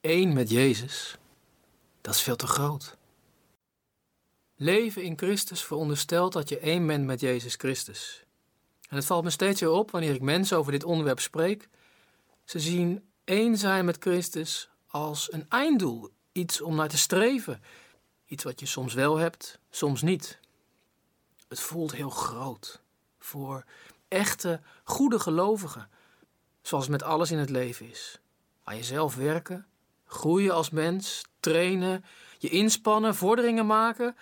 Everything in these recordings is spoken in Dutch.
Eén met Jezus, dat is veel te groot. Leven in Christus veronderstelt dat je één bent met Jezus Christus. En het valt me steeds weer op wanneer ik mensen over dit onderwerp spreek. Ze zien één zijn met Christus als een einddoel, iets om naar te streven. Iets wat je soms wel hebt, soms niet. Het voelt heel groot voor echte, goede gelovigen, zoals het met alles in het leven is. Aan jezelf werken, groeien als mens, trainen, je inspannen, vorderingen maken,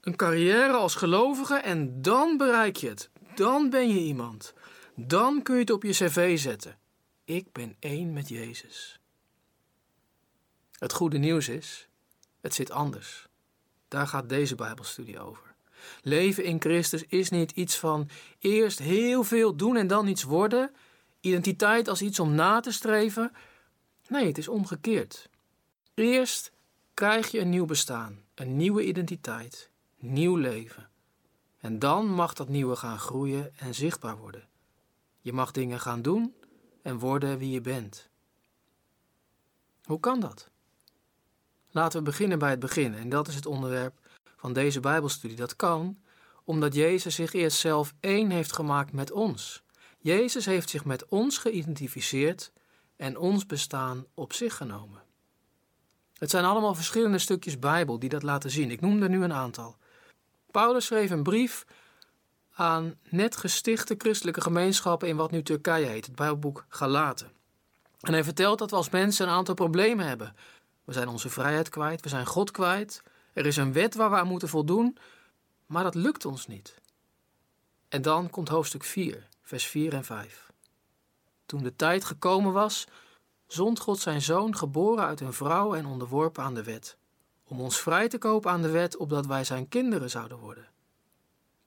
een carrière als gelovige en dan bereik je het. Dan ben je iemand. Dan kun je het op je cv zetten. Ik ben één met Jezus. Het goede nieuws is, het zit anders. Daar gaat deze Bijbelstudie over. Leven in Christus is niet iets van eerst heel veel doen en dan iets worden, identiteit als iets om na te streven. Nee, het is omgekeerd. Eerst krijg je een nieuw bestaan, een nieuwe identiteit, nieuw leven. En dan mag dat nieuwe gaan groeien en zichtbaar worden. Je mag dingen gaan doen en worden wie je bent. Hoe kan dat? Laten we beginnen bij het begin, en dat is het onderwerp van deze Bijbelstudie. Dat kan omdat Jezus zich eerst zelf één heeft gemaakt met ons. Jezus heeft zich met ons geïdentificeerd en ons bestaan op zich genomen. Het zijn allemaal verschillende stukjes Bijbel die dat laten zien. Ik noem er nu een aantal. Paulus schreef een brief aan net gestichte christelijke gemeenschappen in wat nu Turkije heet, het Bijbelboek Galaten. En hij vertelt dat we als mensen een aantal problemen hebben. We zijn onze vrijheid kwijt, we zijn God kwijt, er is een wet waar we aan moeten voldoen, maar dat lukt ons niet. En dan komt hoofdstuk 4, vers 4 en 5. Toen de tijd gekomen was, zond God zijn zoon, geboren uit een vrouw en onderworpen aan de wet, om ons vrij te kopen aan de wet, opdat wij zijn kinderen zouden worden.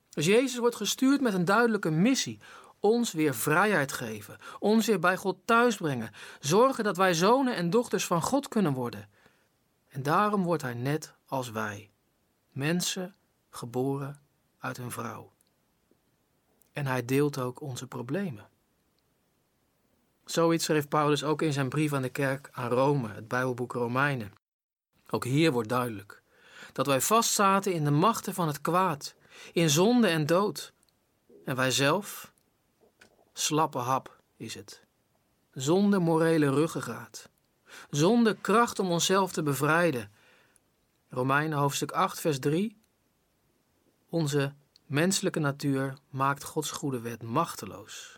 Dus Jezus wordt gestuurd met een duidelijke missie: ons weer vrijheid geven, ons weer bij God thuisbrengen, zorgen dat wij zonen en dochters van God kunnen worden. En daarom wordt hij net als wij, mensen geboren uit een vrouw. En hij deelt ook onze problemen. Zoiets schreef Paulus ook in zijn brief aan de kerk aan Rome, het Bijbelboek Romeinen. Ook hier wordt duidelijk dat wij vastzaten in de machten van het kwaad, in zonde en dood. En wij zelf, slappe hap is het, zonder morele ruggengraat, zonder kracht om onszelf te bevrijden. Romeinen hoofdstuk 8, vers 3. Onze menselijke natuur maakt Gods goede wet machteloos.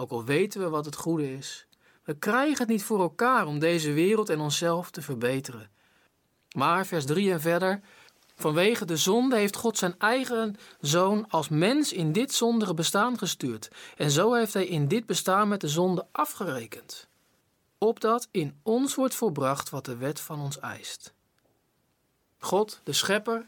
Ook al weten we wat het goede is, we krijgen het niet voor elkaar om deze wereld en onszelf te verbeteren. Maar, vers 3 en verder, vanwege de zonde heeft God zijn eigen zoon als mens in dit zondige bestaan gestuurd. En zo heeft hij in dit bestaan met de zonde afgerekend. Opdat in ons wordt volbracht wat de wet van ons eist. God, de schepper,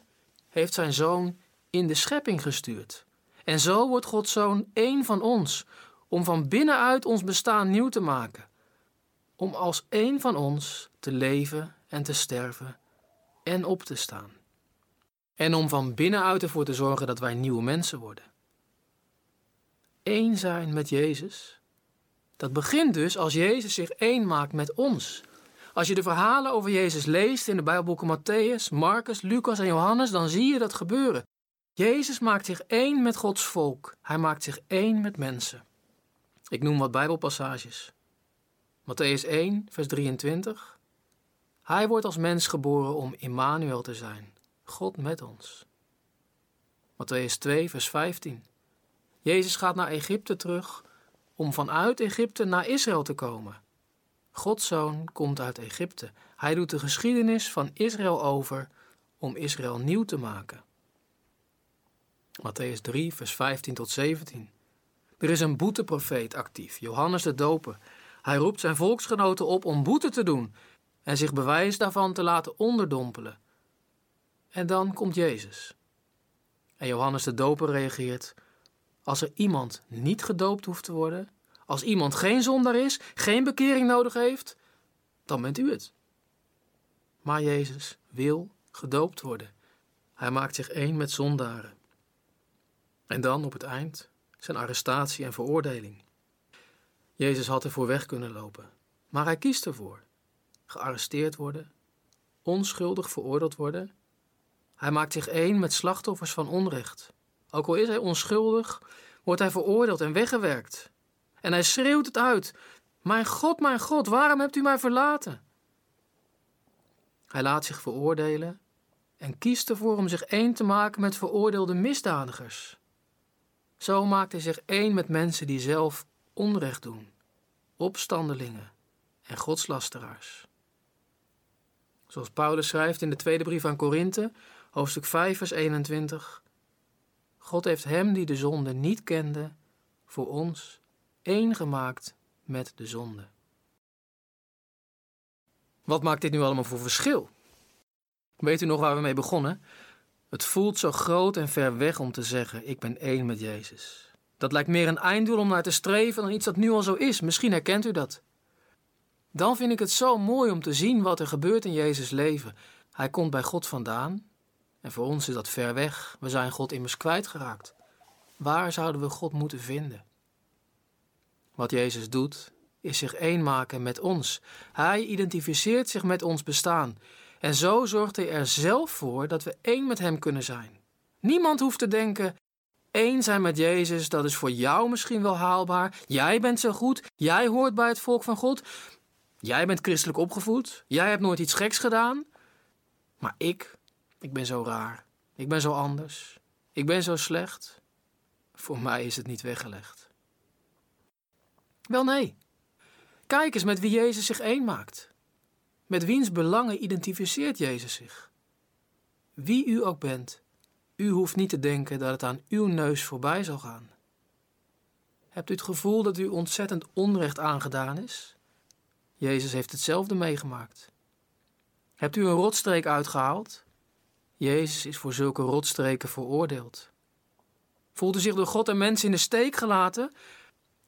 heeft zijn zoon in de schepping gestuurd. En zo wordt Gods zoon één van ons, om van binnenuit ons bestaan nieuw te maken. Om als één van ons te leven en te sterven en op te staan. En om van binnenuit ervoor te zorgen dat wij nieuwe mensen worden. Eén zijn met Jezus. Dat begint dus als Jezus zich één maakt met ons. Als je de verhalen over Jezus leest in de Bijbelboeken Matthäus, Marcus, Lucas en Johannes, dan zie je dat gebeuren. Jezus maakt zich één met Gods volk. Hij maakt zich één met mensen. Ik noem wat Bijbelpassages. Matthäus 1, vers 23. Hij wordt als mens geboren om Immanuel te zijn, God met ons. Matthäus 2, vers 15. Jezus gaat naar Egypte terug om vanuit Egypte naar Israël te komen. Gods zoon komt uit Egypte. Hij doet de geschiedenis van Israël over om Israël nieuw te maken. Matthäus 3, vers 15 tot 17. Er is een boeteprofeet actief, Johannes de Doper. Hij roept zijn volksgenoten op om boete te doen en zich bewijs daarvan te laten onderdompelen. En dan komt Jezus. En Johannes de Doper reageert: Als er iemand niet gedoopt hoeft te worden, als iemand geen zondaar is, geen bekering nodig heeft, dan bent u het. Maar Jezus wil gedoopt worden. Hij maakt zich één met zondaren. En dan op het eind zijn arrestatie en veroordeling. Jezus had ervoor weg kunnen lopen, maar hij kiest ervoor. gearresteerd worden, onschuldig veroordeeld worden. Hij maakt zich één met slachtoffers van onrecht. Ook al is hij onschuldig, wordt hij veroordeeld en weggewerkt. En hij schreeuwt het uit: Mijn God, mijn God, waarom hebt u mij verlaten? Hij laat zich veroordelen en kiest ervoor om zich één te maken met veroordeelde misdadigers. Zo maakt hij zich één met mensen die zelf onrecht doen, opstandelingen en godslasteraars. Zoals Paulus schrijft in de tweede brief aan Korinthe, hoofdstuk 5, vers 21. God heeft hem die de zonde niet kende, voor ons één gemaakt met de zonde. Wat maakt dit nu allemaal voor verschil? Weet u nog waar we mee begonnen? Het voelt zo groot en ver weg om te zeggen: Ik ben één met Jezus. Dat lijkt meer een einddoel om naar te streven dan iets dat nu al zo is. Misschien herkent u dat. Dan vind ik het zo mooi om te zien wat er gebeurt in Jezus' leven. Hij komt bij God vandaan. En voor ons is dat ver weg. We zijn God immers kwijtgeraakt. Waar zouden we God moeten vinden? Wat Jezus doet, is zich één maken met ons. Hij identificeert zich met ons bestaan. En zo zorgt hij er zelf voor dat we één met hem kunnen zijn. Niemand hoeft te denken: één zijn met Jezus, dat is voor jou misschien wel haalbaar. Jij bent zo goed, jij hoort bij het volk van God. Jij bent christelijk opgevoed, jij hebt nooit iets geks gedaan. Maar ik, ik ben zo raar. Ik ben zo anders. Ik ben zo slecht. Voor mij is het niet weggelegd. Wel nee. Kijk eens met wie Jezus zich één maakt. Met wiens belangen identificeert Jezus zich? Wie u ook bent, u hoeft niet te denken dat het aan uw neus voorbij zal gaan. Hebt u het gevoel dat u ontzettend onrecht aangedaan is? Jezus heeft hetzelfde meegemaakt. Hebt u een rotstreek uitgehaald? Jezus is voor zulke rotstreken veroordeeld. Voelt u zich door God en mensen in de steek gelaten?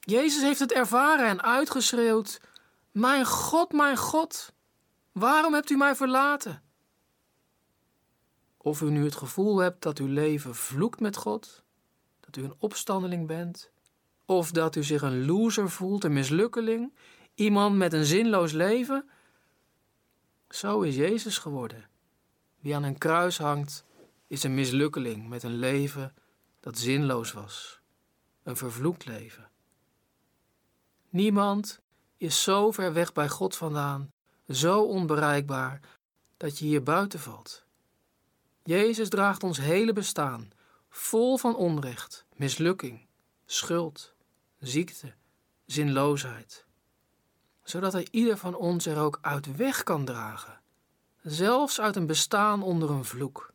Jezus heeft het ervaren en uitgeschreeuwd: Mijn God, mijn God, Waarom hebt u mij verlaten? Of u nu het gevoel hebt dat uw leven vloekt met God, dat u een opstandeling bent, of dat u zich een loser voelt, een mislukkeling, iemand met een zinloos leven, zo is Jezus geworden. Wie aan een kruis hangt, is een mislukkeling met een leven dat zinloos was, een vervloekt leven. Niemand is zo ver weg bij God vandaan zo onbereikbaar dat je hier buiten valt. Jezus draagt ons hele bestaan, vol van onrecht, mislukking, schuld, ziekte, zinloosheid, zodat hij ieder van ons er ook uit weg kan dragen, zelfs uit een bestaan onder een vloek.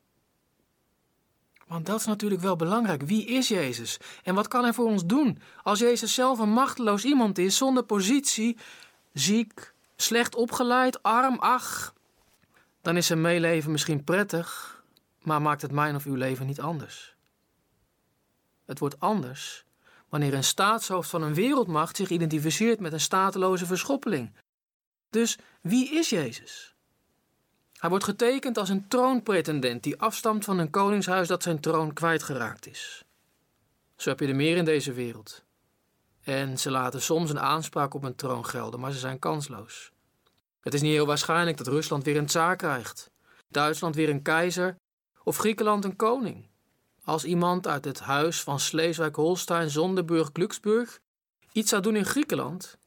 Want dat is natuurlijk wel belangrijk. Wie is Jezus? En wat kan hij voor ons doen? Als Jezus zelf een machteloos iemand is, zonder positie, ziek, slecht opgeleid, arm, ach, dan is zijn meeleven misschien prettig, maar maakt het mijn of uw leven niet anders. Het wordt anders wanneer een staatshoofd van een wereldmacht zich identificeert met een stateloze verschoppeling. Dus wie is Jezus? Hij wordt getekend als een troonpretendent die afstamt van een koningshuis dat zijn troon kwijtgeraakt is. Zo heb je er meer in deze wereld. En ze laten soms een aanspraak op een troon gelden, maar ze zijn kansloos. Het is niet heel waarschijnlijk dat Rusland weer een tsaar krijgt, Duitsland weer een keizer of Griekenland een koning. Als iemand uit het huis van Sleeswijk-Holstein, Zonderburg, Glücksburg iets zou doen in Griekenland,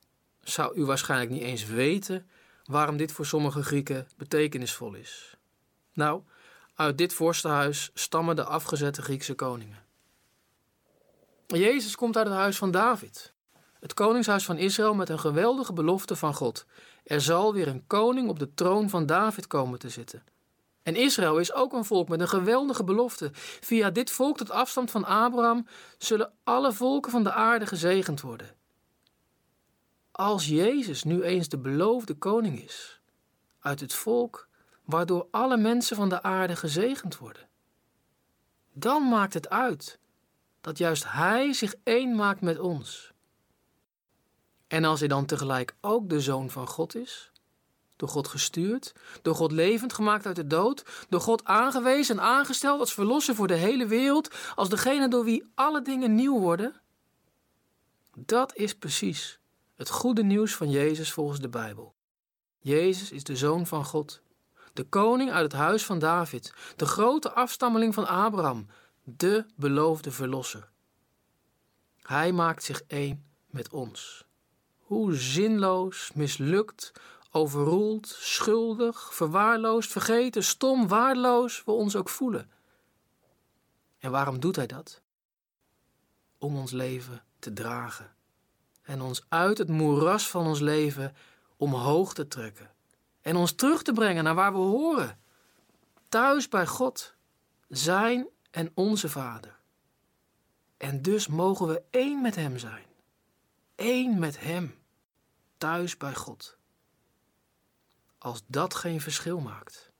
zou u waarschijnlijk niet eens weten waarom dit voor sommige Grieken betekenisvol is. Nou, uit dit vorstenhuis stammen de afgezette Griekse koningen. Jezus komt uit het huis van David, het koningshuis van Israël met een geweldige belofte van God. Er zal weer een koning op de troon van David komen te zitten. En Israël is ook een volk met een geweldige belofte. Via dit volk tot afstand van Abraham zullen alle volken van de aarde gezegend worden. Als Jezus nu eens de beloofde koning is, uit het volk waardoor alle mensen van de aarde gezegend worden, dan maakt het uit dat juist Hij zich één maakt met ons. En als hij dan tegelijk ook de zoon van God is, door God gestuurd, door God levend gemaakt uit de dood, door God aangewezen en aangesteld als verlosser voor de hele wereld, als degene door wie alle dingen nieuw worden, dat is precies het goede nieuws van Jezus volgens de Bijbel. Jezus is de Zoon van God, de koning uit het huis van David, de grote afstammeling van Abraham, de beloofde verlosser. Hij maakt zich één met ons. Hoe zinloos, mislukt, overroeld, schuldig, verwaarloosd, vergeten, stom, waardeloos we ons ook voelen. En waarom doet hij dat? Om ons leven te dragen en ons uit het moeras van ons leven omhoog te trekken en ons terug te brengen naar waar we horen, thuis bij God, zijn en onze Vader. En dus mogen we één met Hem zijn, één met Hem, thuis bij God. Als dat geen verschil maakt.